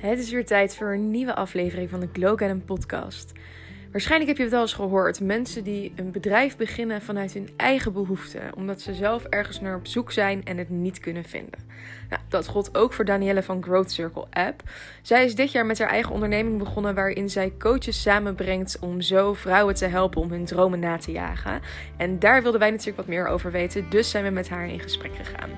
Het is weer tijd voor een nieuwe aflevering van de Glow Cannon podcast. Waarschijnlijk heb je het wel eens gehoord. Mensen die een bedrijf beginnen vanuit hun eigen behoeften. Omdat ze zelf ergens naar op zoek zijn en het niet kunnen vinden. Nou, dat gold ook voor Danielle van Growth Circle App. Zij is dit jaar met haar eigen onderneming begonnen waarin zij coaches samenbrengt om zo vrouwen te helpen om hun dromen na te jagen. En daar wilden wij natuurlijk wat meer over weten, dus zijn we met haar in gesprek gegaan.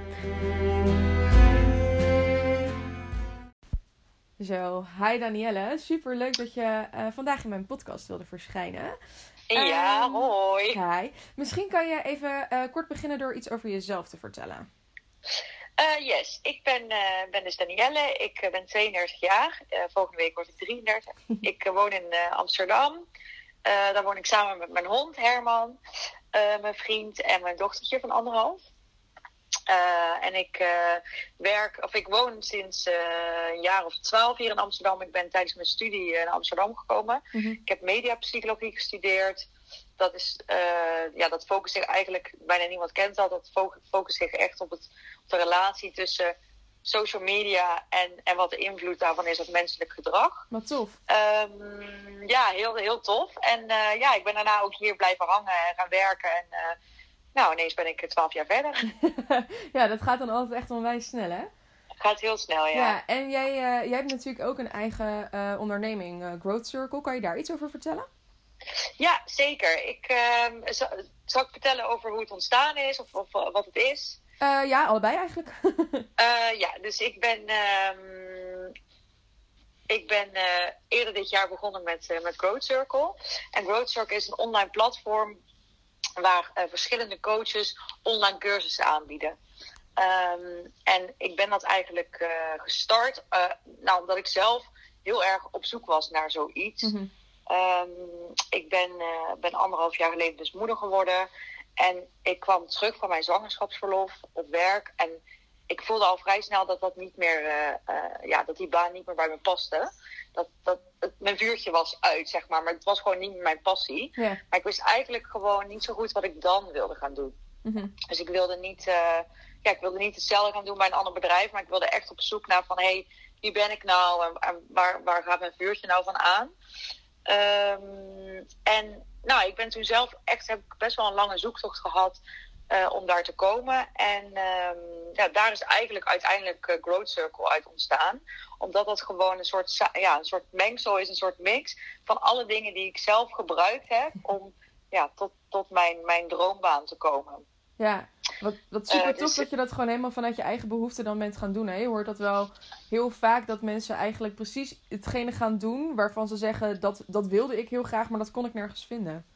Zo, hi Danielle. Super leuk dat je uh, vandaag in mijn podcast wilde verschijnen. Ja, um, hoi. Hi. Misschien kan je even uh, kort beginnen door iets over jezelf te vertellen. Uh, yes, ik ben, ben dus Danielle. Ik ben 32 jaar. volgende week word ik 33. ik woon in Amsterdam. daar woon ik samen met mijn hond Herman, mijn vriend en mijn dochtertje van anderhalf. Uh, en ik uh, werk, of ik woon sinds uh, een jaar of twaalf hier in Amsterdam. Ik ben tijdens mijn studie naar Amsterdam gekomen. Mm -hmm. Ik heb mediapsychologie gestudeerd. Dat, is, ja, dat focust zich eigenlijk, bijna niemand kent dat, dat focust zich echt op, het, op de relatie tussen social media en, en wat de invloed daarvan is op menselijk gedrag. Wat tof. Um, ja, heel, heel tof. En ja, ik ben daarna ook hier blijven hangen en gaan werken. En nou, ineens ben ik twaalf jaar verder. ja, dat gaat dan altijd echt onwijs snel, hè? Gaat heel snel, ja. Ja, en jij, uh, jij hebt natuurlijk ook een eigen uh, onderneming, uh, Growth Circle. Kan je daar iets over vertellen? Ja, zeker. Ik, ehm, zal, zal, ik vertellen over hoe het ontstaan is of, of wat het is? ja, allebei eigenlijk. ja, dus ik ben, um, ik ben eerder dit jaar begonnen met, met Growth Circle. En Growth Circle is een online platform waar uh, verschillende coaches online cursussen aanbieden. Um, en ik ben dat eigenlijk uh, gestart, uh, nou, omdat ik zelf heel erg op zoek was naar zoiets. Mm -hmm. um, ik ben, ben anderhalf jaar geleden dus moeder geworden. En ik kwam terug van mijn zwangerschapsverlof op werk. En ik voelde al vrij snel dat dat niet meer, ja, dat die baan niet meer bij me paste dat, dat het, mijn vuurtje was uit, zeg maar. Maar het was gewoon niet meer mijn passie. Maar ik wist eigenlijk gewoon niet zo goed wat ik dan wilde gaan doen. Mm -hmm. Dus ik wilde niet, uh, ja, ik wilde niet hetzelfde gaan doen bij een ander bedrijf. Maar ik wilde echt op zoek naar van, hé, hey, wie ben ik nou? En, en, waar, waar gaat mijn vuurtje nou van aan? Um, en nou, ik ben toen zelf echt, heb ik best wel een lange zoektocht gehad uh, om daar te komen. En um, ja, daar is eigenlijk uiteindelijk uh, Growth Circle uit ontstaan. Omdat dat gewoon een soort, ja, een soort mengsel is, een soort mix van alle dingen die ik zelf gebruikt heb om ja, tot, tot mijn, mijn droombaan te komen. Ja, wat, wat super uh, tof dus, dat je dat gewoon helemaal vanuit je eigen behoefte dan bent gaan doen. Hè? Je hoort dat wel heel vaak dat mensen eigenlijk precies hetgene gaan doen waarvan ze zeggen dat, dat wilde ik heel graag, maar dat kon ik nergens vinden.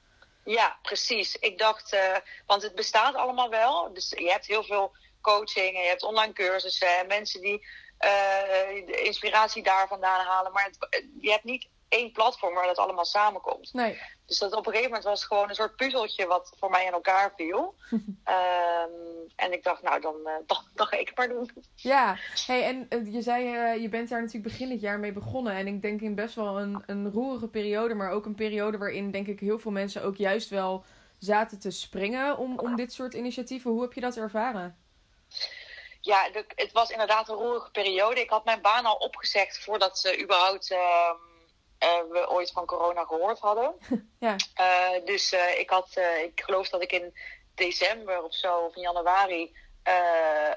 Ja, precies. Ik dacht, uh, want het bestaat allemaal wel. Dus je hebt heel veel coaching en je hebt online cursussen en mensen die uh, de inspiratie daar vandaan halen. Maar het, je hebt niet één platform waar dat allemaal samenkomt. Nee. Dus dat op een gegeven moment was het gewoon een soort puzzeltje wat voor mij in elkaar viel. um, en ik dacht, nou, dan, uh, dan, dan ga ik het maar doen. Ja, hey, en uh, je zei, uh, je bent daar natuurlijk begin dit jaar mee begonnen. En ik denk in best wel een, een roerige periode, maar ook een periode waarin denk ik heel veel mensen ook juist wel zaten te springen om, om dit soort initiatieven. Hoe heb je dat ervaren? Ja, het was inderdaad een roerige periode. Ik had mijn baan al opgezegd voordat ze überhaupt uh, we ooit van corona gehoord hadden. ja. Uh, dus ik had, ik geloof dat ik in december of zo, of in januari,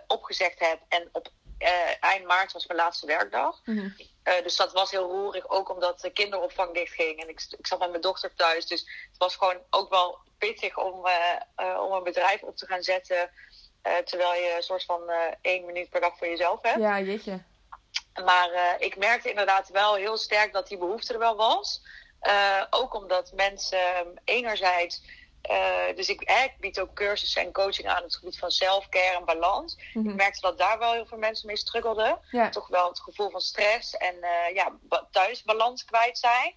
opgezegd heb. En op eind maart was mijn laatste werkdag. Mm -hmm. dus dat was heel roerig, ook omdat de kinderopvang dichtging. En ik, ik zat met mijn dochter thuis. Dus het was gewoon ook wel pittig om, om een bedrijf op te gaan zetten. Terwijl je een soort van één minuut per dag voor jezelf hebt. Ja, jeetje. Maar uh, ik merkte inderdaad wel heel sterk dat die behoefte er wel was. ook omdat mensen enerzijds... dus ik, ik, bied ook cursussen en coaching aan op het gebied van self-care en balans. Mhm. Ik merkte dat daar wel heel veel mensen mee struggelden. Ja. Toch wel het gevoel van stress en ja, thuis balans kwijt zijn.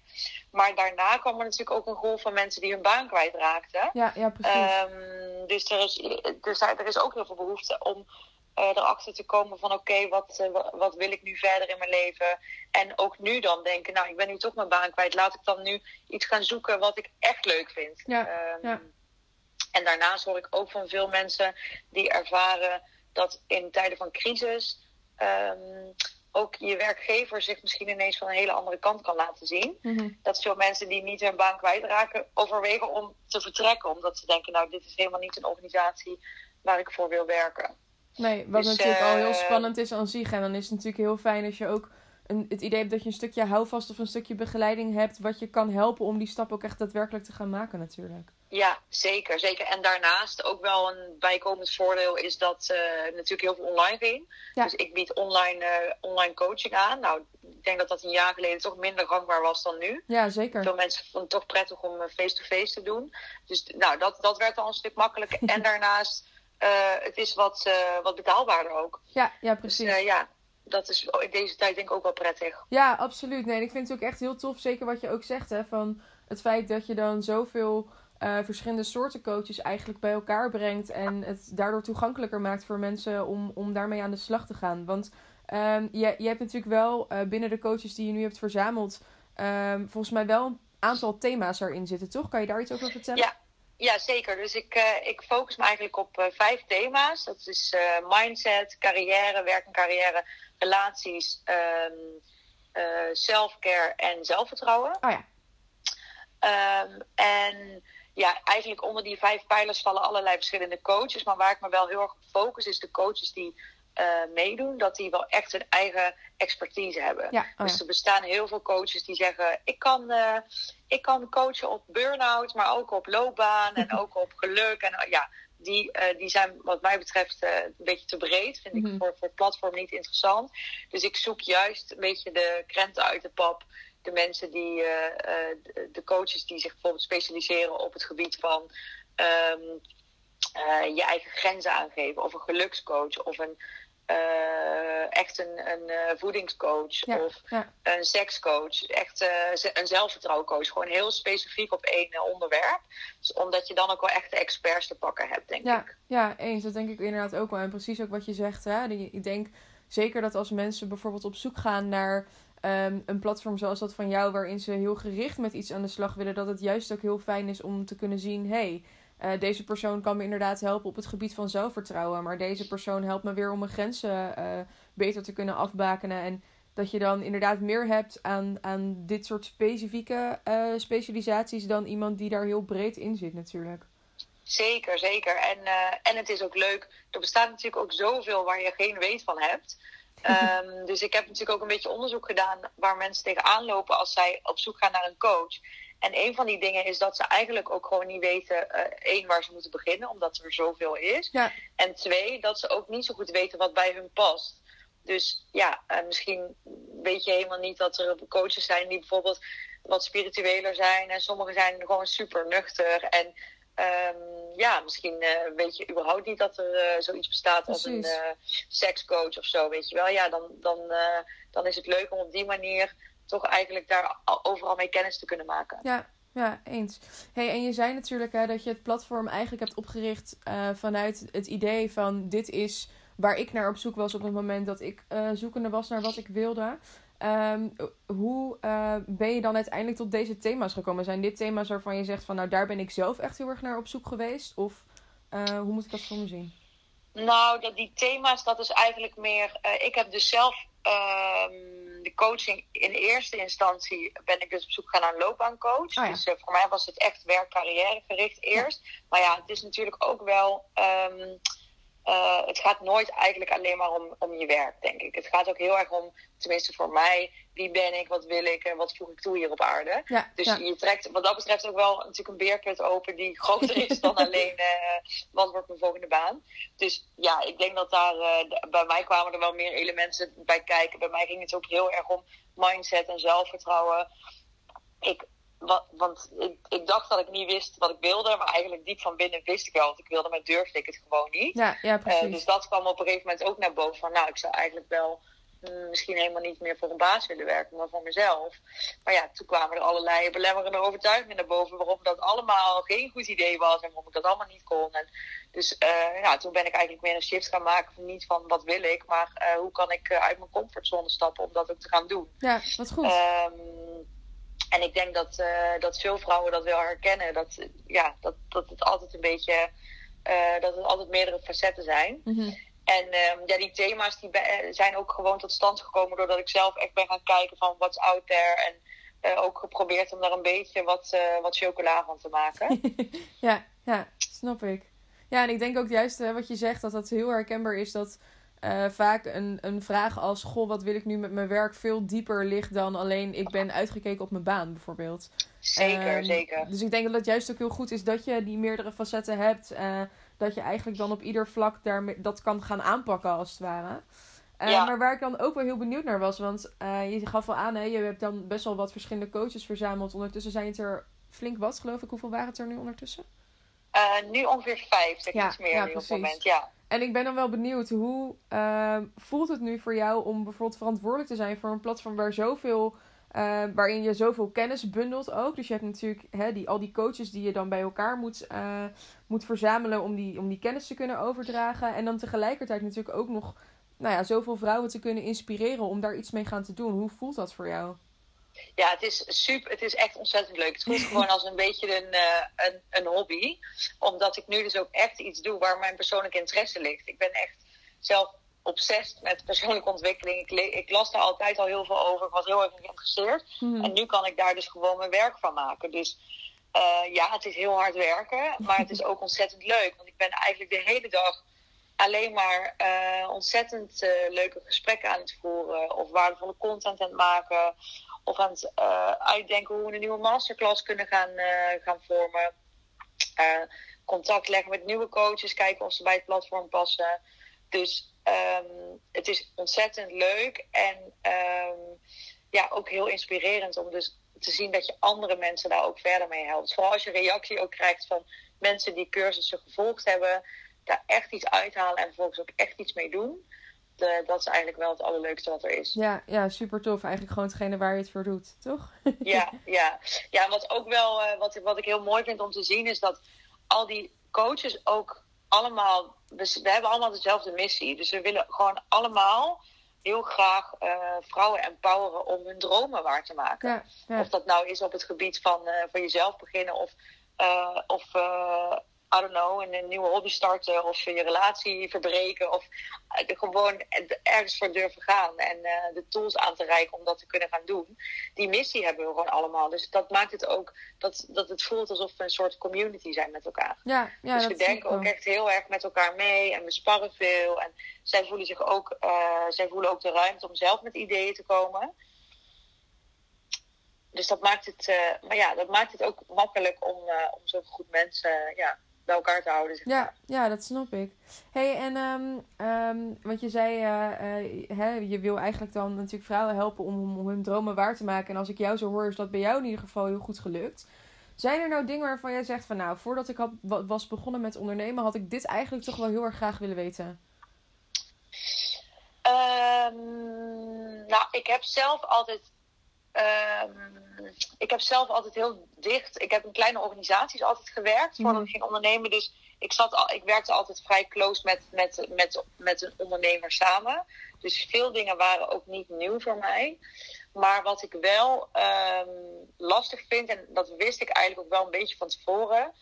Maar daarna kwam er natuurlijk ook een golf van mensen die hun baan kwijtraakten. Ja, ja precies. Um, dus, er is, dus er is ook heel veel behoefte om uh, erachter te komen van oké, okay, wat, uh, wat wil ik nu verder in mijn leven? En ook nu dan denken, nou ik ben nu toch mijn baan kwijt. Laat ik dan nu iets gaan zoeken wat ik echt leuk vind. Ja, um, ja. En daarnaast hoor ik ook van veel mensen die ervaren dat in tijden van crisis... Um, ook je werkgever zich misschien ineens van een hele andere kant kan laten zien. Dat veel mensen die niet hun baan kwijtraken overwegen om te vertrekken. Omdat ze denken, nou dit is helemaal niet een organisatie waar ik voor wil werken. Nee, wat Dus, natuurlijk al heel eh, spannend is aan zich. En dan is het natuurlijk heel fijn als je ook een, het idee hebt dat je een stukje houvast of een stukje begeleiding hebt. Wat je kan helpen om die stap ook echt daadwerkelijk te gaan maken natuurlijk. Ja, zeker, zeker. En daarnaast ook wel een bijkomend voordeel is dat eh, natuurlijk heel veel online ging. Ja. Dus ik bied online, eh, online coaching aan. Nou, ik denk dat dat een jaar geleden toch minder gangbaar was dan nu. Ja, zeker. Veel mensen vonden het toch prettig om eh, face-to-face te doen. Dus nou, dat, dat werd al een stuk makkelijker. en daarnaast, het is wat, eh, wat betaalbaarder ook. Ja, ja Dus precies. eh, ja, dat is in deze tijd denk ik ook wel prettig. Ja, absoluut. Nee, en ik vind het ook echt heel tof, zeker wat je ook zegt, hè, van het feit dat je dan zoveel eh, verschillende soorten coaches eigenlijk bij elkaar brengt en het daardoor toegankelijker maakt voor mensen om, om daarmee aan de slag te gaan. Want ehm, je, je hebt natuurlijk wel eh, binnen de coaches die je nu hebt verzameld, ehm, volgens mij wel een aantal thema's erin zitten, toch? Kan je daar iets over vertellen? Ja. Ja, zeker. Dus ik, eh, ik focus me eigenlijk op eh, vijf thema's. Dat is eh, mindset, carrière, werk en carrière, relaties, ehm eh, self-care en zelfvertrouwen. Oh ja. Ehm, en ja, eigenlijk onder die vijf pijlers vallen allerlei verschillende coaches. Maar waar ik me wel heel erg op focus is de coaches die eh, meedoen, dat die wel echt hun eigen expertise hebben. Ja, oh Dus er bestaan heel veel coaches die zeggen: ik kan, eh, ik kan coachen op burn-out, maar ook op loopbaan en ook op geluk. En ja, die, eh, die zijn wat mij betreft een beetje te breed. Vind Mhm. ik voor, voor het platform niet interessant. Dus ik zoek juist een beetje de krenten uit de pap. De mensen die, de- de coaches die zich bijvoorbeeld specialiseren op het gebied van ehm, eh, je eigen grenzen aangeven. Of een gelukscoach of een eh, echt een, een eh, voedingscoach. Ja, Of ja. een sekscoach, echt een zelfvertrouwencoach. Gewoon heel specifiek op één onderwerp. Dus omdat je dan ook wel echt de experts te pakken hebt, denk Ja, ik. ja, eens. Dat denk ik inderdaad ook wel. En precies ook wat je zegt. Hè? Ik denk zeker dat als mensen bijvoorbeeld op zoek gaan naar ehm, een platform zoals dat van jou, waarin ze heel gericht met iets aan de slag willen, dat het juist ook heel fijn is om te kunnen zien: hey, eh, deze persoon kan me inderdaad helpen op het gebied van zelfvertrouwen, maar deze persoon helpt me weer om mijn grenzen eh, beter te kunnen afbakenen. En dat je dan inderdaad meer hebt aan, aan dit soort specifieke eh, specialisaties dan iemand die daar heel breed in zit, natuurlijk. Zeker, zeker. En, en het is ook leuk. Er bestaat natuurlijk ook zoveel waar je geen weet van hebt. Ehm, dus ik heb natuurlijk ook een beetje onderzoek gedaan waar mensen tegenaan lopen als zij op zoek gaan naar een coach. En een van die dingen is dat ze eigenlijk ook gewoon niet weten, eh, één, waar ze moeten beginnen, omdat er zoveel is. Ja. En twee, dat ze ook niet zo goed weten wat bij hun past. Dus ja, eh, misschien weet je helemaal niet dat er coaches zijn die bijvoorbeeld wat spiritueler zijn. En sommigen zijn gewoon super nuchter. En ehm, ja, misschien eh, weet je überhaupt niet dat er zoiets bestaat als een sekscoach of zo, weet je wel. Ja, dan, dan, dan is het leuk om op die manier toch eigenlijk daar al- overal mee kennis te kunnen maken. Ja, ja, eens. Hey, en je zei natuurlijk hè, dat je het platform eigenlijk hebt opgericht eh, vanuit het idee van dit is waar ik naar op zoek was op het moment dat ik eh, zoekende was naar wat ik wilde. Ehm, hoe eh, ben je dan uiteindelijk tot deze thema's gekomen? Zijn dit thema's waarvan je zegt van nou daar ben ik zelf echt heel erg naar op zoek geweest? Of hoe moet ik dat voor me zien? Nou, dat, die thema's, dat is eigenlijk meer. ik heb dus zelf ehm, de coaching in eerste instantie ben ik dus op zoek gegaan naar een loopbaancoach. ja. Dus eh, voor mij was het echt werk-carrière gericht eerst. Maar ja, het is natuurlijk ook wel. ehm, eh, het gaat nooit eigenlijk alleen maar om, om je werk, denk ik. Het gaat ook heel erg om, tenminste voor mij, wie ben ik, wat wil ik en wat voeg ik toe hier op aarde. Ja, Dus ja. je trekt wat dat betreft ook wel natuurlijk een beerput open die groter is dan alleen eh, wat wordt mijn volgende baan. Dus ja, ik denk dat daar eh, bij mij kwamen er wel meer elementen bij kijken. Bij mij ging het ook heel erg om mindset en zelfvertrouwen. Ik, wa- want ik, ik dacht dat ik niet wist wat ik wilde, maar eigenlijk diep van binnen wist ik wel wat ik wilde, maar durfde ik het gewoon niet. Ja, ja, Eh, precies. dus dat kwam op een gegeven moment ook naar boven. Van, nou, ik zou eigenlijk wel mm, misschien helemaal niet meer voor een baas willen werken, maar voor mezelf. Maar ja, toen kwamen er allerlei belemmerende overtuigingen naar boven waarom dat allemaal geen goed idee was en waarom ik dat allemaal niet kon. En dus eh, ja, toen ben ik eigenlijk meer een shift gaan maken van niet van wat wil ik, maar eh, hoe kan ik uit mijn comfortzone stappen om dat ook te gaan doen. Ja, wat goed. Ehm, en ik denk dat, eh, dat veel vrouwen dat wel herkennen. Dat, eh, ja, dat, dat het altijd een beetje. eh, dat het altijd meerdere facetten zijn. Mhm. En ehm, ja, die thema's die zijn ook gewoon tot stand gekomen doordat ik zelf echt ben gaan kijken van what's out there. En ook geprobeerd om daar een beetje wat, wat chocola van te maken. ja, ja, snap ik. Ja, en ik denk ook juist wat je zegt, dat dat heel herkenbaar is dat uh, vaak een, een vraag als: Goh, wat wil ik nu met mijn werk? veel dieper ligt dan alleen ik ben uitgekeken op mijn baan, bijvoorbeeld. Zeker, um, zeker. Dus ik denk dat het juist ook heel goed is dat je die meerdere facetten hebt. Uh, dat je eigenlijk dan op ieder vlak daar dat kan gaan aanpakken, als het ware. Uh, ja. Maar waar ik dan ook wel heel benieuwd naar was, want je gaf al aan, hè, je hebt dan best wel wat verschillende coaches verzameld. Ondertussen zijn het er flink wat, geloof ik. Hoeveel waren het er nu ondertussen? nu ongeveer vijf, ja, iets meer ja, op het moment, ja. En ik ben dan wel benieuwd, hoe uh, voelt het nu voor jou om bijvoorbeeld verantwoordelijk te zijn voor een platform waar zoveel, uh, waarin je zoveel kennis bundelt ook. Dus je hebt natuurlijk hè, die, al die coaches die je dan bij elkaar moet, uh, moet verzamelen om die, om die kennis te kunnen overdragen. En dan tegelijkertijd natuurlijk ook nog nou ja, zoveel vrouwen te kunnen inspireren om daar iets mee gaan te doen. Hoe voelt dat voor jou? Ja, het is super. Het is echt ontzettend leuk. Het voelt gewoon als een beetje een, uh, een, een hobby. Omdat ik nu dus ook echt iets doe waar mijn persoonlijke interesse ligt. Ik ben echt zelf obsessief met persoonlijke ontwikkeling. Ik, ik, las daar altijd al heel veel over. Ik was heel erg geïnteresseerd. Mhm. En nu kan ik daar dus gewoon mijn werk van maken. Dus uh, ja, het is heel hard werken. Maar het is ook ontzettend leuk. Want ik ben eigenlijk de hele dag alleen maar uh, ontzettend uh, leuke gesprekken aan het voeren. Of waardevolle content aan het maken. Of aan het uh, uitdenken hoe we een nieuwe masterclass kunnen gaan, uh, gaan vormen. Uh, contact leggen met nieuwe coaches, kijken of ze bij het platform passen. Dus um, het is ontzettend leuk en um, ja, ook heel inspirerend om dus te zien dat je andere mensen daar ook verder mee helpt. Dus vooral als je reactie ook krijgt van mensen die cursussen gevolgd hebben, daar echt iets uithalen en vervolgens ook echt iets mee doen. Eh, dat is eigenlijk wel het allerleukste wat er is. Ja, ja, super tof. Eigenlijk gewoon hetgene waar je het voor doet, toch? ja, ja. ja, wat ook wel, uh, wat, wat ik heel mooi vind om te zien, is dat al die coaches ook allemaal, we, we hebben allemaal dezelfde missie. Dus we willen gewoon allemaal heel graag uh, vrouwen empoweren om hun dromen waar te maken. Ja, ja. Of dat nou is op het gebied van, uh, van jezelf beginnen of, uh, of I don't know, een, nieuwe hobby starten of je relatie verbreken of uh, gewoon ergens voor durven gaan en uh, de tools aan te reiken om dat te kunnen gaan doen. Die missie hebben we gewoon allemaal. Dus dat maakt het ook dat, dat het voelt alsof we een soort community zijn met elkaar. Ja, ja, dus we denken ook echt heel erg met elkaar mee en we sparren veel. En zij voelen zich ook, uh, zij voelen ook de ruimte om zelf met ideeën te komen. Dus dat maakt het, maar ja, dat maakt het ook makkelijk om, om zo goed mensen ja, bij elkaar te houden. Zeg ja, ja, dat snap ik. hey, en um, um, want je zei, uh, uh, hè, je wil eigenlijk dan natuurlijk vrouwen helpen om, om hun dromen waar te maken. En als ik jou zo hoor, is dat bij jou in ieder geval heel goed gelukt. Zijn er nou dingen waarvan jij zegt van nou, voordat ik had, was begonnen met ondernemen, had ik dit eigenlijk toch wel heel erg graag willen weten? Um, nou, ik heb zelf altijd Um, ik heb zelf altijd heel dicht. Ik heb in kleine organisaties altijd gewerkt voordat mm. ik ging ondernemen. Dus ik, zat al, ik werkte altijd vrij close met, met, met, met een ondernemer samen. Dus veel dingen waren ook niet nieuw voor mij. Maar wat ik wel um, lastig vind, en dat wist ik eigenlijk ook wel een beetje van tevoren.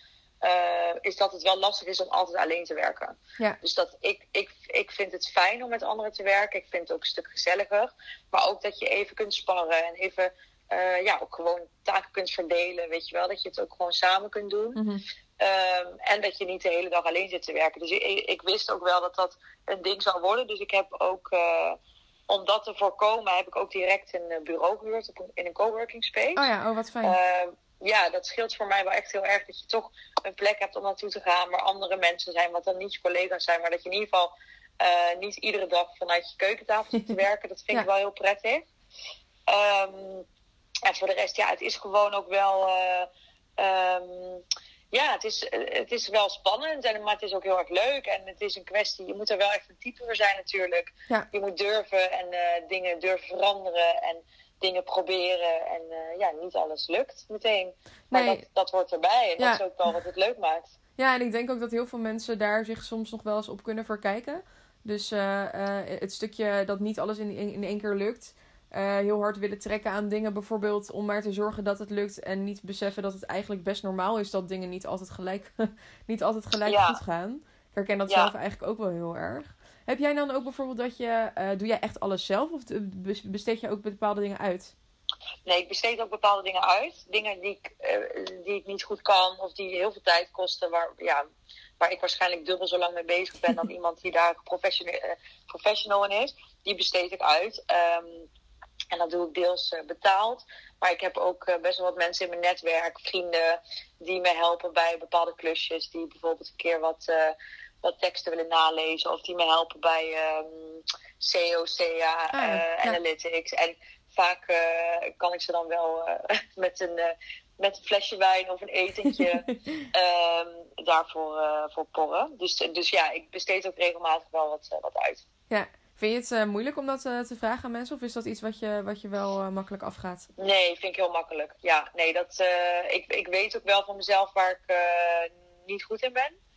Uh, is dat het wel lastig is om altijd alleen te werken. Ja. Dus dat ik, ik, ik vind het fijn om met anderen te werken. Ik vind het ook een stuk gezelliger. Maar ook dat je even kunt sparren en even uh, ja, ook gewoon taken kunt verdelen. Weet je wel, dat je het ook gewoon samen kunt doen. Mm -hmm. um, en dat je niet de hele dag alleen zit te werken. Dus ik, ik, wist ook wel dat dat een ding zou worden. Dus ik heb ook, uh, om dat te voorkomen, heb ik ook direct een bureau gehuurd in een coworking space. Oh ja, oh wat fijn. Uh, ja, dat scheelt voor mij wel echt heel erg. Dat je toch een plek hebt om naartoe te gaan waar andere mensen zijn, wat dan niet je collega's zijn, maar dat je in ieder geval uh, niet iedere dag vanuit je keukentafel zit te werken. Dat vind ja. ik wel heel prettig. Um, en voor de rest, ja, het is gewoon ook wel. Uh, um, ja, het is, het is wel spannend, en, maar het is ook heel erg leuk. En het is een kwestie, je moet er wel echt een type voor zijn natuurlijk. Ja. Je moet durven en uh, dingen durven veranderen. En dingen proberen en uh, ja, niet alles lukt meteen. Maar nee. dat, dat hoort erbij en ja. dat is ook wel wat het leuk maakt. Ja, en ik denk ook dat heel veel mensen daar zich soms nog wel eens op kunnen verkijken. Dus uh, uh, het stukje dat niet alles in, in, in één keer lukt. heel hard willen trekken aan dingen bijvoorbeeld om maar te zorgen dat het lukt. En niet beseffen dat het eigenlijk best normaal is dat dingen niet altijd gelijk, niet altijd gelijk ja. goed gaan. Ik herken dat ja. zelf eigenlijk ook wel heel erg. Heb jij dan ook bijvoorbeeld dat je, uh, doe jij echt alles zelf of besteed je ook bepaalde dingen uit? Nee, ik besteed ook bepaalde dingen uit. Dingen die ik, uh, die ik niet goed kan of die heel veel tijd kosten, waar, ja, waar ik waarschijnlijk dubbel zo lang mee bezig ben dan iemand die daar professional, uh, professional in is. Die besteed ik uit. Um, en dat doe ik deels betaald. Maar ik heb ook best wel wat mensen in mijn netwerk, vrienden, die me helpen bij bepaalde klusjes. Die bijvoorbeeld een keer wat, wat teksten willen nalezen. Of die me helpen bij um, SEO, CA, ah, ja. Analytics. En vaak kan ik ze dan wel met, een, met een flesje wijn of een etentje um, daarvoor voor porren. Dus, dus ja, ik besteed ook regelmatig wel wat, wat uit. Ja, Vind je het uh, moeilijk om dat te vragen aan mensen? Of is dat iets wat je, wat je wel makkelijk afgaat? Nee, vind ik heel makkelijk. Ja, nee, dat, ik, ik weet ook wel van mezelf waar ik niet goed in ben.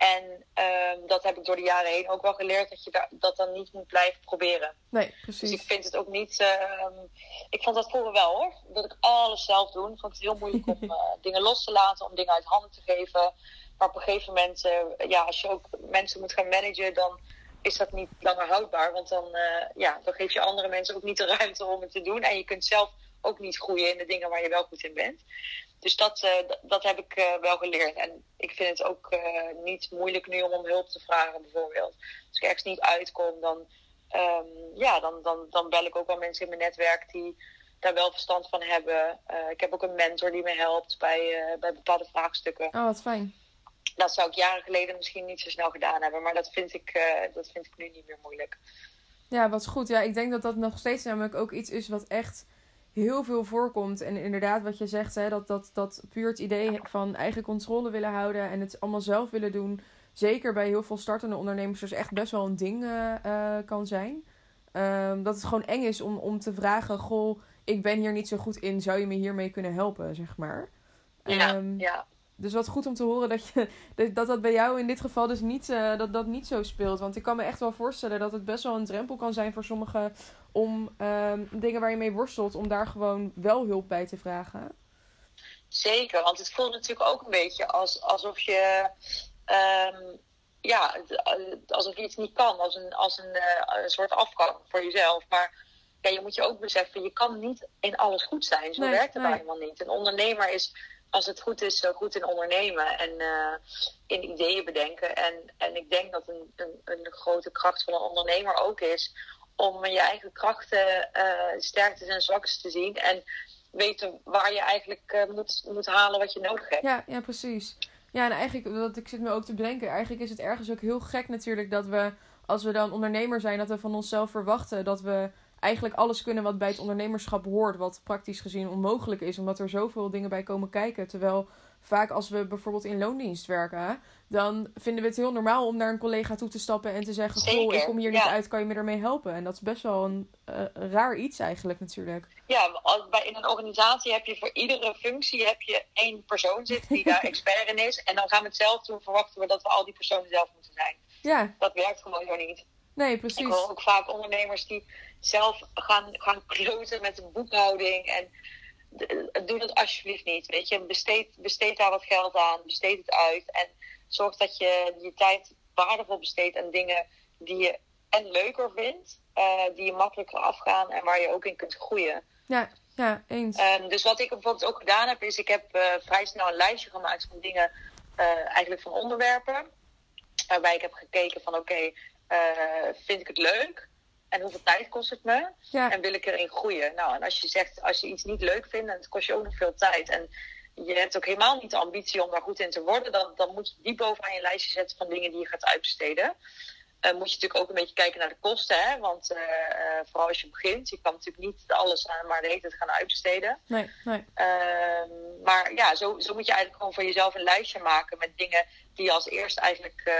En ehm, dat heb ik door de jaren heen ook wel geleerd. Dat je dat dan niet moet blijven proberen. Nee, precies. Dus ik vind het ook niet... Ehm, ik vond dat vroeger wel hoor. Dat ik alles zelf doe. Ik vond het heel moeilijk om dingen los te laten. Om dingen uit handen te geven. Maar op een gegeven moment... ja, als je ook mensen moet gaan managen... dan is dat niet langer houdbaar. Want dan, uh, ja, dan geef je andere mensen ook niet de ruimte om het te doen. En je kunt zelf ook niet groeien in de dingen waar je wel goed in bent. Dus dat, uh, dat heb ik uh, wel geleerd. En ik vind het ook niet moeilijk nu om om hulp te vragen, bijvoorbeeld. Als ik ergens niet uitkom, dan, um, ja, dan, dan, dan bel ik ook wel mensen in mijn netwerk die daar wel verstand van hebben. ik heb ook een mentor die me helpt bij, bij bepaalde vraagstukken. Oh, wat fijn dat zou ik jaren geleden misschien niet zo snel gedaan hebben. Maar dat vind ik, dat vind ik nu niet meer moeilijk. Ja, wat goed. Ja, ik denk dat dat nog steeds namelijk ook iets is wat echt heel veel voorkomt. En inderdaad, wat je zegt, hè, dat, dat, dat puur het idee van eigen controle willen houden en het allemaal zelf willen doen. Zeker bij heel veel startende ondernemers, dus echt best wel een ding uh, uh, kan zijn. Um, dat het gewoon eng is om, om te vragen: Goh, ik ben hier niet zo goed in, zou je me hiermee kunnen helpen, zeg maar. Ja, ja. Dus wat goed om te horen dat, je, dat dat bij jou in dit geval dus niet, uh, dat, dat niet zo speelt. Want ik kan me echt wel voorstellen dat het best wel een drempel kan zijn voor sommigen om um, dingen waar je mee worstelt, om daar gewoon wel hulp bij te vragen. Zeker, want het voelt natuurlijk ook een beetje als, alsof je. Um, ja, alsof je iets niet kan, als een, als een, uh, een soort afgang voor jezelf. Maar ja, je moet je ook beseffen, je kan niet in alles goed zijn. Zo nee, werkt het nee. helemaal niet. Een ondernemer is als het goed is, goed in ondernemen en uh, in ideeën bedenken. En, en ik denk dat een, een, een, grote kracht van een ondernemer ook is om je eigen krachten, uh, sterktes en zwaktes te zien. En weten waar je eigenlijk uh, moet, moet halen wat je nodig hebt. Ja, ja, precies. Ja, en eigenlijk, dat ik zit me ook te bedenken, eigenlijk is het ergens ook heel gek natuurlijk dat we, als we dan ondernemer zijn, dat we van onszelf verwachten dat we eigenlijk alles kunnen wat bij het ondernemerschap hoort. Wat praktisch gezien onmogelijk is, omdat er zoveel dingen bij komen kijken. Terwijl vaak als we bijvoorbeeld in loondienst werken, dan vinden we het heel normaal om naar een collega toe te stappen en te zeggen: Goh, ik kom hier niet uit, kan je me ermee helpen? En dat is best wel een uh, raar iets eigenlijk natuurlijk. Ja, bij, in een organisatie heb je voor iedere functie heb je één persoon zitten die daar expert in is. En dan gaan we het zelf doen, verwachten we dat we al die personen zelf moeten zijn. Ja. Dat werkt gewoon zo niet. Nee, precies. Ik hoor ook vaak ondernemers die zelf gaan, gaan kloten met de boekhouding. En doe dat alsjeblieft niet. Weet je, besteed, besteed daar wat geld aan, besteed het uit. En zorg dat je je tijd waardevol besteedt aan dingen die je en leuker vindt, uh, die je makkelijker afgaan en waar je ook in kunt groeien. Ja, ja eens. Um, dus wat ik bijvoorbeeld ook gedaan heb, is ik heb uh, vrij snel een lijstje gemaakt van dingen, uh, eigenlijk van onderwerpen. Waarbij ik heb gekeken van oké, okay, vind ik het leuk? En hoeveel tijd kost het me? Ja. En wil ik erin groeien? Nou, en als je zegt, als je iets niet leuk vindt, dan kost je ook nog veel tijd. En je hebt ook helemaal niet de ambitie om daar goed in te worden. Dan, dan moet je die bovenaan je lijstje zetten van dingen die je gaat uitbesteden. Uh, moet je natuurlijk ook een beetje kijken naar de kosten. Hè? Want uh, uh, vooral als je begint, je kan natuurlijk niet alles aan maar de hele tijd gaan uitbesteden. Nee, nee. Ehm, maar ja, zo, zo moet je eigenlijk gewoon voor jezelf een lijstje maken met dingen die je als eerste eigenlijk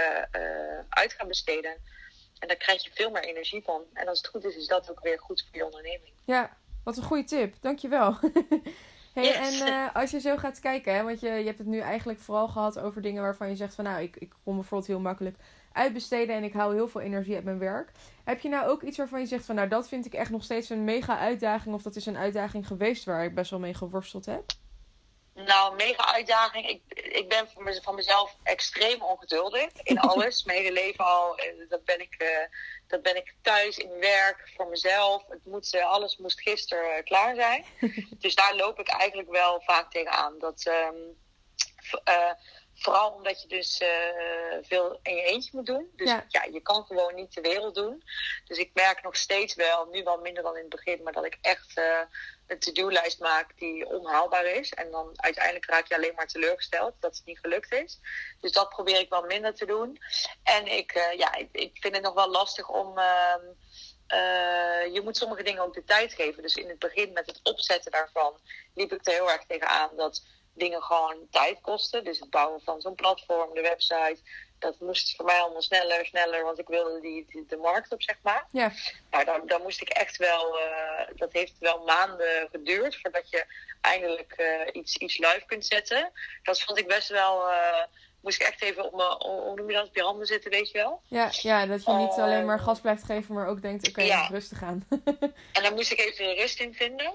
uit gaan besteden. En daar krijg je veel meer energie van. En als het goed is, is dat ook weer goed voor je onderneming. Ja, wat een goede tip. Dankjewel. hey, yes. En uh, als je zo gaat kijken, hè, want je, je hebt het nu eigenlijk vooral gehad over dingen waarvan je zegt van nou, ik, ik kom bijvoorbeeld heel makkelijk uitbesteden en ik hou heel veel energie uit mijn werk. Heb je nou ook iets waarvan je zegt van nou, dat vind ik echt nog steeds een mega uitdaging of dat is een uitdaging geweest waar ik best wel mee geworsteld heb? Nou, mega uitdaging. Ik, ik ben van mezelf extreem ongeduldig in alles. Mijn hele leven al. Dat ben ik, uh, dat ben ik thuis, in werk, voor mezelf. Het moet, uh, alles moest gisteren uh, klaar zijn. dus daar loop ik eigenlijk wel vaak tegenaan. Dat, um, Vooral omdat je dus veel in je eentje moet doen. Dus ja. ja. je kan gewoon niet de wereld doen. Dus ik merk nog steeds wel, nu wel minder dan in het begin, maar dat ik echt een to-do-lijst maak die onhaalbaar is. En dan uiteindelijk raak je alleen maar teleurgesteld dat het niet gelukt is. Dus dat probeer ik wel minder te doen. En ik, uh, ja, ik, ik, vind het nog wel lastig om. je moet sommige dingen ook de tijd geven. Dus in het begin met het opzetten daarvan liep ik er heel erg tegenaan dat dingen gewoon tijd kosten. Dus het bouwen van zo'n platform, de website. Dat moest voor mij allemaal sneller, sneller, want ik wilde die, de markt op, zeg maar. Ja. Nou, dan, dan moest ik echt wel, uh, dat heeft wel maanden geduurd voordat je eindelijk uh, iets, iets live kunt zetten. Dat vond ik best wel, uh, moest ik echt even op, me, hoe noem je dat, op je handen zitten, weet je wel. Ja, ja dat je niet alleen maar gas blijft geven, maar ook denkt, oké, okay, ja. rustig aan. en daar moest ik even rust in vinden.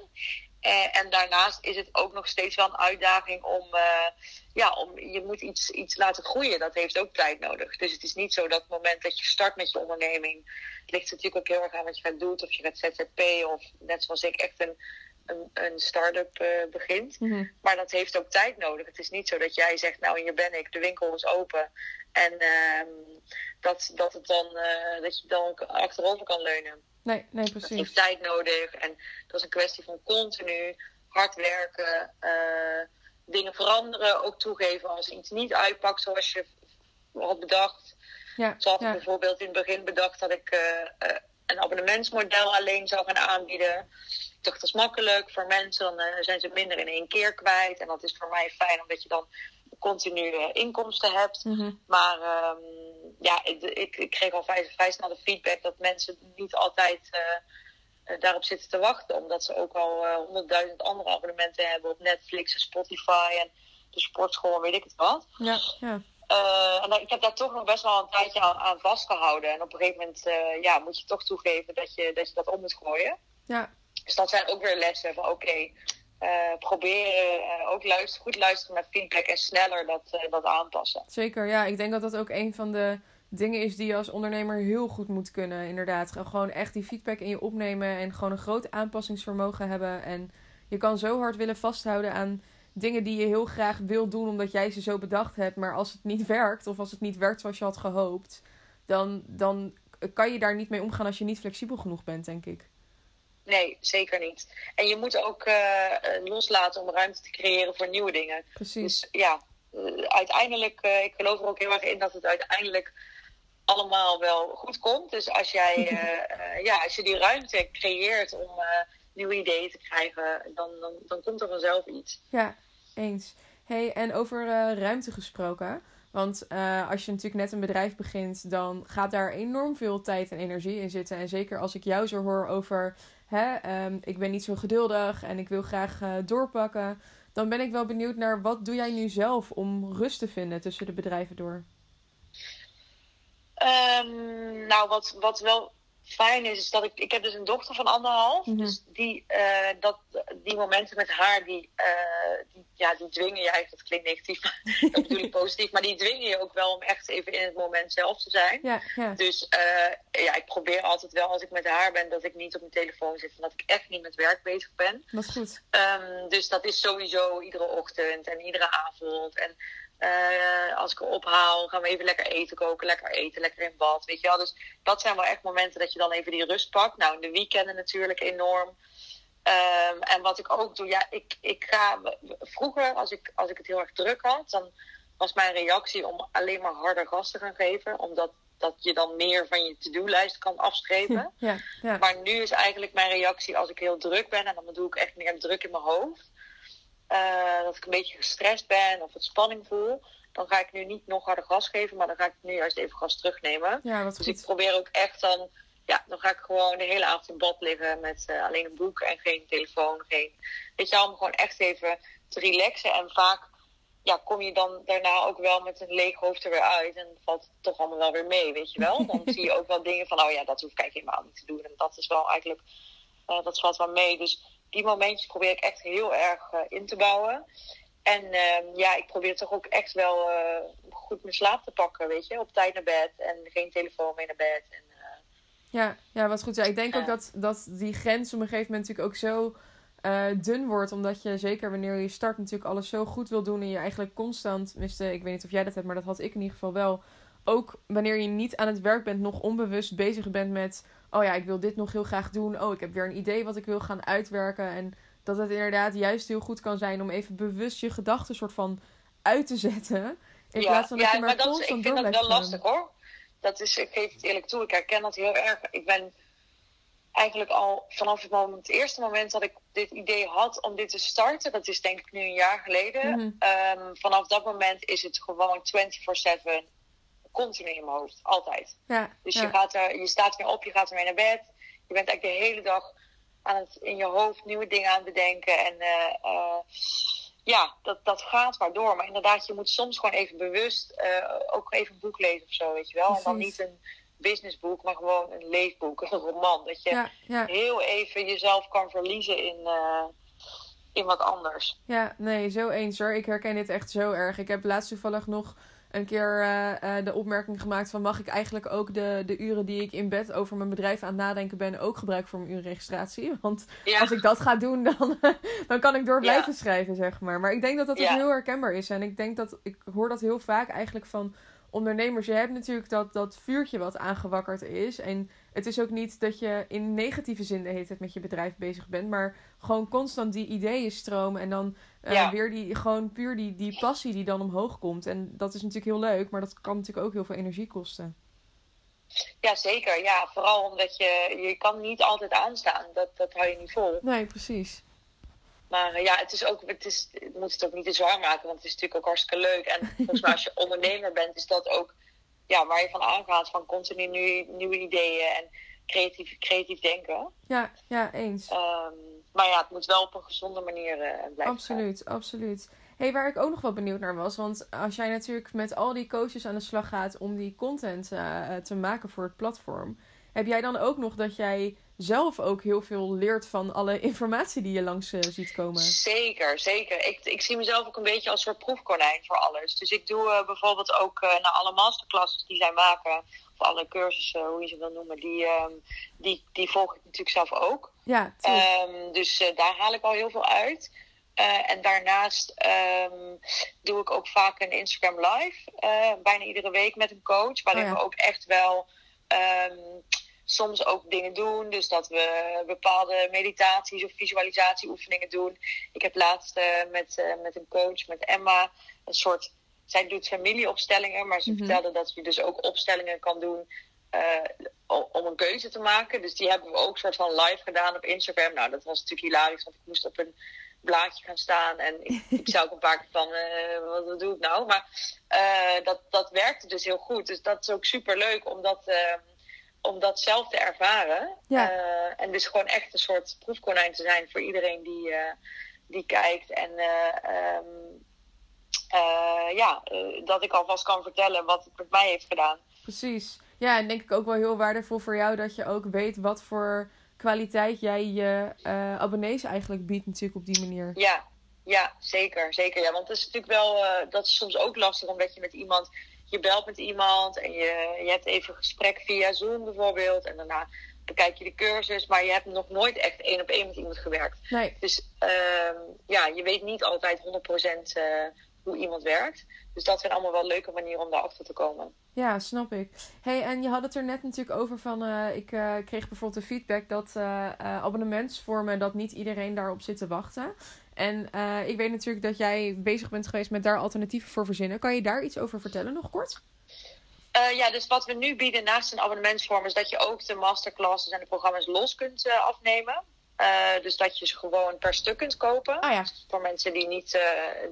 Uh, en daarnaast is het ook nog steeds wel een uitdaging om, uh, ja, om je moet iets, iets laten groeien. Dat heeft ook tijd nodig. Dus het is niet zo dat het moment dat je start met je onderneming, het ligt natuurlijk ook heel erg aan wat je gaat doen. Of je gaat ZZP of net zoals ik echt een, een, een start-up uh, begint. Mm -hmm. Maar dat heeft ook tijd nodig. Het is niet zo dat jij zegt, nou hier ben ik, de winkel is open. En dat, dat, het dan, dat je dan achterover kan leunen. Nee, nee, precies. Dat heeft tijd nodig. En dat is een kwestie van continu hard werken, uh, dingen veranderen, ook toegeven als iets niet uitpakt zoals je had bedacht. Ja, Zo had ja. ik bijvoorbeeld in het begin bedacht dat ik uh, uh, een abonnementsmodel alleen zou gaan aanbieden. Ik dacht, dat is makkelijk voor mensen, dan zijn ze minder in één keer kwijt. En dat is voor mij fijn, omdat je dan continu inkomsten hebt. Mm -hmm. Maar um, ja, ik, ik, ik, kreeg al vrij, vrij snel de feedback dat mensen niet altijd uh, daarop zitten te wachten. Omdat ze ook al honderdduizend andere abonnementen hebben op Netflix en Spotify en de sportschool en weet ik het wat. Ja, ja. Uh, en ik heb daar toch nog best wel een tijdje aan, aan vastgehouden. En op een gegeven moment uh, ja, moet je toch toegeven dat je, dat je dat om moet gooien. Ja. Dus dat zijn ook weer lessen van oké, okay, uh, proberen ook luisteren, goed luisteren naar feedback en sneller dat, dat aanpassen. Zeker, ja. Ik denk dat dat ook een van de dingen is die je als ondernemer heel goed moet kunnen. Inderdaad, gewoon echt die feedback in je opnemen en gewoon een groot aanpassingsvermogen hebben. En je kan zo hard willen vasthouden aan dingen die je heel graag wil doen omdat jij ze zo bedacht hebt. Maar als het niet werkt of als het niet werkt zoals je had gehoopt, dan, dan kan je daar niet mee omgaan als je niet flexibel genoeg bent, denk ik. Nee, zeker niet. En je moet ook uh, loslaten om ruimte te creëren voor nieuwe dingen. Precies. Dus ja, uh, uiteindelijk, uh, ik geloof er ook heel erg in dat het uiteindelijk allemaal wel goed komt. Dus als jij, uh, ja, als je die ruimte creëert om nieuwe ideeën te krijgen, dan, dan, dan komt er vanzelf iets. Ja, eens. Hey, en over ruimte gesproken. Want als je natuurlijk net een bedrijf begint, dan gaat daar enorm veel tijd en energie in zitten. En zeker als ik jou zo hoor over, hè, um, ik ben niet zo geduldig en ik wil graag doorpakken. Dan ben ik wel benieuwd naar wat doe jij nu zelf om rust te vinden tussen de bedrijven door? Um, nou, wat, wat wel fijn is, is dat ik... Ik heb dus een dochter van anderhalf. Mhm. Dus die, uh, dat, die momenten met haar, die, uh, die, ja, die dwingen je eigenlijk... Dat klinkt negatief, maar dat bedoel ik positief. Maar die dwingen je ook wel om echt even in het moment zelf te zijn. Ja, ja. Dus uh, ja, ik probeer altijd wel, als ik met haar ben... dat ik niet op mijn telefoon zit en dat ik echt niet met werk bezig ben. Dat is goed. Um, dus dat is sowieso iedere ochtend en iedere avond. En uh, als ik haar ophaal, gaan we even lekker eten koken, lekker eten, lekker in bad, weet je wel. Dus dat zijn wel echt momenten dat je dan even die rust pakt. Nou, in de weekenden natuurlijk enorm. Um, en wat ik ook doe, ja, ik, ik ga... Vroeger, als ik, als ik het heel erg druk had, dan was mijn reactie om alleen maar harder gas te gaan geven. Omdat dat je dan meer van je to-do-lijst kan afstrepen. Ja, ja. Maar nu is eigenlijk mijn reactie als ik heel druk ben, en dan bedoel ik echt meer druk in mijn hoofd. Uh, dat ik een beetje gestrest ben of het spanning voel, dan ga ik nu niet nog harder gas geven, maar dan ga ik nu juist even gas terugnemen. Ja, dus goed. ik probeer ook echt dan, ja, dan ga ik gewoon de hele avond in bad liggen met uh, alleen een boek en geen telefoon, geen, weet je, om gewoon echt even te relaxen. En vaak, ja, kom je dan daarna ook wel met een leeg hoofd er weer uit en valt het toch allemaal wel weer mee, weet je wel. Dan zie je ook wel dingen van, oh ja, dat hoef ik eigenlijk helemaal niet te doen en dat is wel eigenlijk, uh, dat valt wel mee. Dus die momentjes probeer ik echt heel erg uh, in te bouwen. En ehm, ja, ik probeer toch ook echt wel eh, goed mijn slaap te pakken, weet je. Op tijd naar bed en geen telefoon mee naar bed. En, eh, ja, ja, wat goed. Ja, ik denk ook dat, dat die grens op een gegeven moment natuurlijk ook zo dun wordt. Omdat je zeker wanneer je start natuurlijk alles zo goed wil doen. En je eigenlijk constant, tenminste, ik weet niet of jij dat hebt, maar dat had ik in ieder geval wel. Ook wanneer je niet aan het werk bent, nog onbewust bezig bent met... Oh ja, ik wil dit nog heel graag doen. Oh, ik heb weer een idee wat ik wil gaan uitwerken. En dat het inderdaad juist heel goed kan zijn om even bewust je gedachten soort van uit te zetten. In ja, plaats van dat ja, je maar, maar dat is, ik vind dat wel lastig hoor. Dat is, ik geef het eerlijk toe, ik herken dat heel erg. Ik ben eigenlijk al vanaf het, moment, het eerste moment dat ik dit idee had om dit te starten, dat is denk ik nu een jaar geleden. Mhm. Ehm, vanaf dat moment is het gewoon 24-7 continu in mijn hoofd. Altijd. Ja, dus Je, gaat er, je staat weer op, je gaat ermee naar bed. Je bent eigenlijk de hele dag aan het in je hoofd nieuwe dingen aan het bedenken. En uh, uh, ja, dat, dat gaat maar door. Maar inderdaad, je moet soms gewoon even bewust uh, ook even een boek lezen of zo, weet je wel. En dan niet een businessboek, maar gewoon een leesboek, een roman. Dat je heel even jezelf kan verliezen in, in wat anders. Ja, nee, zo eens hoor. Ik herken dit echt zo erg. Ik heb laatst toevallig nog een keer uh, de opmerking gemaakt van mag ik eigenlijk ook de, de uren die ik in bed over mijn bedrijf aan het nadenken ben ook gebruiken voor mijn urenregistratie. Want als ik dat ga doen, dan, dan kan ik door blijven schrijven, zeg maar. Maar ik denk dat dat ja. heel herkenbaar is. En ik denk dat ik hoor dat heel vaak eigenlijk van ondernemers. Je hebt natuurlijk dat, dat vuurtje wat aangewakkerd is. En het is ook niet dat je in negatieve zin de hele tijd met je bedrijf bezig bent. Maar gewoon constant die ideeën stromen. En dan uh, weer die, gewoon puur die, die passie die dan omhoog komt. En dat is natuurlijk heel leuk. Maar dat kan natuurlijk ook heel veel energie kosten. Ja, zeker. Ja, vooral omdat je, je kan niet altijd aanstaan. Dat, dat hou je niet vol. Nee, precies. Maar uh, ja, het is ook, het is, het moet het ook niet te zwaar maken, want het is natuurlijk ook hartstikke leuk. En volgens mij als je ondernemer bent, is dat ook ja, waar je van aangaat, van continu nieuwe, nieuwe ideeën en creatief, creatief denken. Ja, ja, eens. Um, maar ja, het moet wel op een gezonde manier uh, blijven. Absoluut, absoluut. Hey, waar ik ook nog wel benieuwd naar was, want als jij natuurlijk met al die coaches aan de slag gaat om die content uh, te maken voor het platform, heb jij dan ook nog dat jij zelf ook heel veel leert van alle informatie die je langs uh, ziet komen? Zeker, zeker. Ik, ik zie mezelf ook een beetje als soort proefkonijn voor alles. Dus ik doe uh, bijvoorbeeld ook uh, naar alle masterclasses die zij maken, of alle cursussen, hoe je ze wil noemen, die, um, die, die volg ik natuurlijk zelf ook. Ja, um, dus daar haal ik al heel veel uit. en daarnaast um, doe ik ook vaak een Instagram live, bijna iedere week met een coach, waarin oh ja. we ook echt wel soms ook dingen doen. Dus dat we bepaalde meditaties of visualisatieoefeningen doen. Ik heb laatst uh, met, uh, met een coach, met Emma, een soort. Zij doet familieopstellingen, maar ze mm -hmm. vertelde dat je dus ook opstellingen kan doen uh, om een keuze te maken. Dus die hebben we ook soort van live gedaan op Instagram. Nou, dat was natuurlijk hilarisch, want ik moest op een blaadje gaan staan. En ik, ik zou ook een paar keer van, wat, wat, doe ik nou? Maar dat, dat werkte dus heel goed. Dus dat is ook super leuk, omdat ehm, om dat zelf te ervaren. Ja. Uh, en dus gewoon echt een soort proefkonijn te zijn voor iedereen die, uh, die kijkt. En uh, um, ja, dat ik alvast kan vertellen wat het met mij heeft gedaan. Precies. Ja, en denk ik ook wel heel waardevol voor jou dat je ook weet wat voor kwaliteit jij je abonnees eigenlijk biedt natuurlijk op die manier. Ja, ja zeker. zeker ja. Want het is natuurlijk wel, dat is soms ook lastig omdat je met iemand je belt met iemand en je, je hebt even een gesprek via Zoom bijvoorbeeld. En daarna bekijk je de cursus, maar je hebt nog nooit echt één op één met iemand gewerkt. Nee. Dus um, ja, je weet niet altijd 100% uh, hoe iemand werkt. Dus dat zijn allemaal wel leuke manieren om daarachter te komen. Ja, snap ik. Hey, en je had het er net natuurlijk over van... Uh, ik uh, kreeg bijvoorbeeld de feedback dat uh, abonnementsvormen... dat niet iedereen daarop zit te wachten. En uh, ik weet natuurlijk dat jij bezig bent geweest met daar alternatieven voor verzinnen. Kan je daar iets over vertellen, nog kort? Uh, ja, dus wat we nu bieden naast een abonnementsvorm is dat je ook de masterclasses en de programma's los kunt uh, afnemen. dus dat je ze gewoon per stuk kunt kopen. Ah, ja. Voor mensen die niet,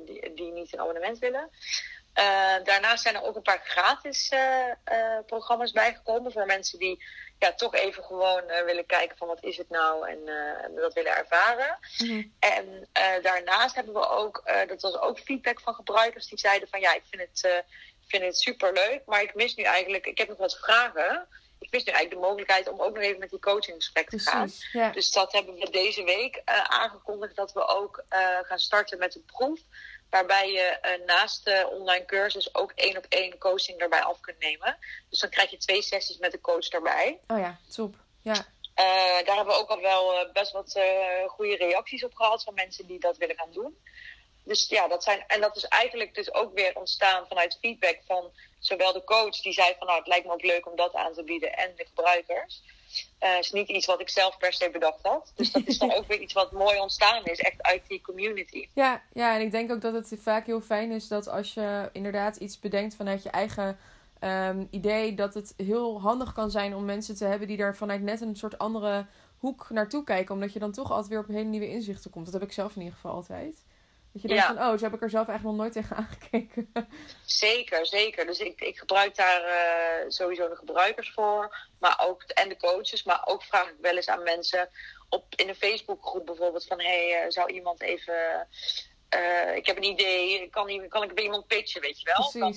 die, die, niet een abonnement willen. daarnaast zijn er ook een paar gratis programma's bijgekomen voor mensen die ja, toch even gewoon uh, willen kijken van wat is het nou en uh, dat willen ervaren. Mm-hmm. En uh, daarnaast hebben we ook, dat was ook feedback van gebruikers die zeiden van ja, ik vind het, vind het super leuk, maar ik mis nu eigenlijk, ik heb nog wat vragen. Ik mis nu eigenlijk de mogelijkheid om ook nog even met die coach in gesprek te gaan. Ja. Dus dat hebben we deze week aangekondigd dat we ook gaan starten met een proef Waarbij je uh, naast de online cursus ook één op één coaching erbij af kunt nemen. Dus dan krijg je twee sessies met de coach erbij. Oh ja, top. Ja. Uh, daar hebben we ook al wel best wat goede reacties op gehad van mensen die dat willen gaan doen. Dus ja, dat zijn. En dat is eigenlijk dus ook weer ontstaan vanuit feedback van zowel de coach die zei van nou het lijkt me ook leuk om dat aan te bieden en de gebruikers. Uh, is niet iets wat ik zelf per se bedacht had. Dus dat is dan ook weer iets wat mooi ontstaan is, echt uit die community. Ja, ja, en ik denk ook dat het vaak heel fijn is dat als je inderdaad iets bedenkt vanuit je eigen um, idee, dat het heel handig kan zijn om mensen te hebben die daar vanuit net een soort andere hoek naartoe kijken. Omdat je dan toch altijd weer op hele nieuwe inzichten komt. Dat heb ik zelf in ieder geval altijd. Dat je denkt van, oh, zo heb ik er zelf eigenlijk nog nooit tegen aangekeken. Zeker, zeker. Dus ik, ik gebruik daar uh, sowieso de gebruikers voor. Maar ook, en de coaches. Maar ook vraag ik wel eens aan mensen op, in een Facebookgroep bijvoorbeeld. Van, hey, uh, zou iemand even... Uh, ik heb een idee, kan, kan ik bij iemand pitchen, weet je wel? Kan,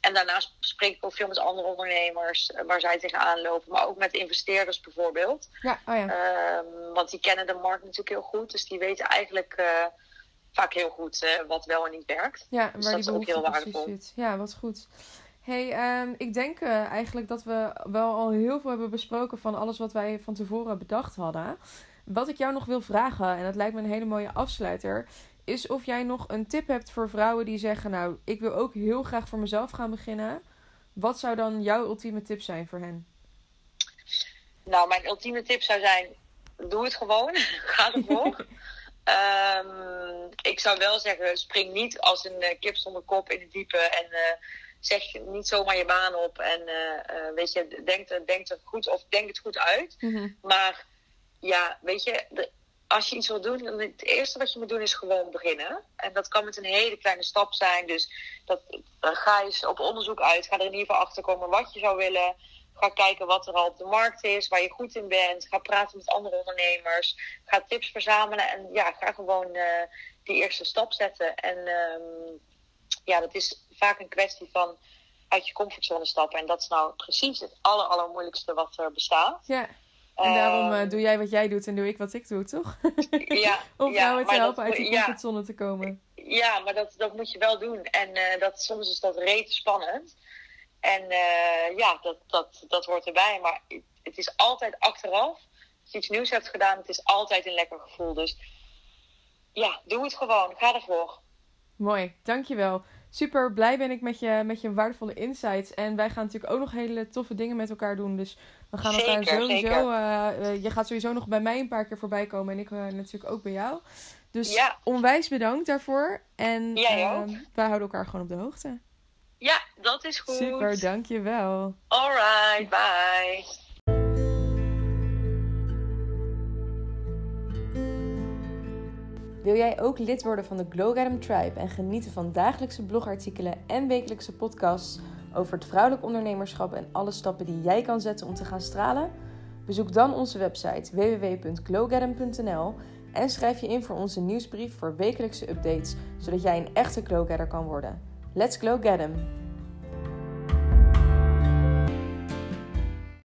en daarnaast spreek ik ook veel met andere ondernemers waar zij tegenaan lopen. Maar ook met investeerders bijvoorbeeld. Ja, oh ja. Ehm, want die kennen de markt natuurlijk heel goed. Dus die weten eigenlijk vaak heel goed uh, wat wel en niet werkt. Ja, dus waar dat die is ook heel waardevol. Zit. Ja, wat goed. hey, um, ik denk uh, eigenlijk dat we wel al heel veel hebben besproken van alles wat wij van tevoren bedacht hadden. Wat ik jou nog wil vragen, en dat lijkt me een hele mooie afsluiter, is of jij nog een tip hebt voor vrouwen die zeggen: Nou, ik wil ook heel graag voor mezelf gaan beginnen. Wat zou dan jouw ultieme tip zijn voor hen? Nou, mijn ultieme tip zou zijn: doe het gewoon. Ga ervoor. Um, ik zou wel zeggen, spring niet als een uh, kip zonder kop in het diepe en uh, zeg niet zomaar je baan op en uh, weet je, denk, denk er goed of denk het goed uit. Mm -hmm. Maar ja, weet je, de, als je iets wil doen, dan het eerste wat je moet doen is gewoon beginnen. En dat kan met een hele kleine stap zijn. Dus dat, ga eens op onderzoek uit. Ga er in ieder geval achter komen wat je zou willen. Ga kijken wat er al op de markt is, waar je goed in bent. Ga praten met andere ondernemers. Ga tips verzamelen. En ja, ga gewoon uh, die eerste stap zetten. En um, ja, dat is vaak een kwestie van uit je comfortzone stappen. En dat is nou precies het aller, allermoeilijkste wat er bestaat. Ja. En daarom uh, doe jij wat jij doet en doe ik wat ik doe, toch? Ja. Om ja, vrouwen te helpen dat, uit die comfortzone ja, te komen. Ja, maar dat, dat moet je wel doen. En uh, dat, soms is dat reet spannend. En uh, ja, dat, dat, dat hoort erbij. Maar het is altijd achteraf. Als je iets nieuws hebt gedaan, het is altijd een lekker gevoel. Dus ja, doe het gewoon. Ga ervoor. Mooi, dankjewel. Super blij ben ik met je, met je waardevolle insights. En wij gaan natuurlijk ook nog hele toffe dingen met elkaar doen. Dus we gaan zeker, elkaar sowieso. Uh, uh, je gaat sowieso nog bij mij een paar keer voorbij komen. En ik uh, natuurlijk ook bij jou. Dus ja. onwijs bedankt daarvoor. En Jij ook. wij houden elkaar gewoon op de hoogte. Ja, dat is goed. Super, dankjewel. Alright, bye. Wil jij ook lid worden van de Glow Academy Tribe en genieten van dagelijkse blogartikelen en wekelijkse podcasts over het vrouwelijk ondernemerschap en alle stappen die jij kan zetten om te gaan stralen? Bezoek dan onze website www.glowgadem.nl en schrijf je in voor onze nieuwsbrief voor wekelijkse updates, zodat jij een echte glowgadder kan worden. Let's glow get 'em!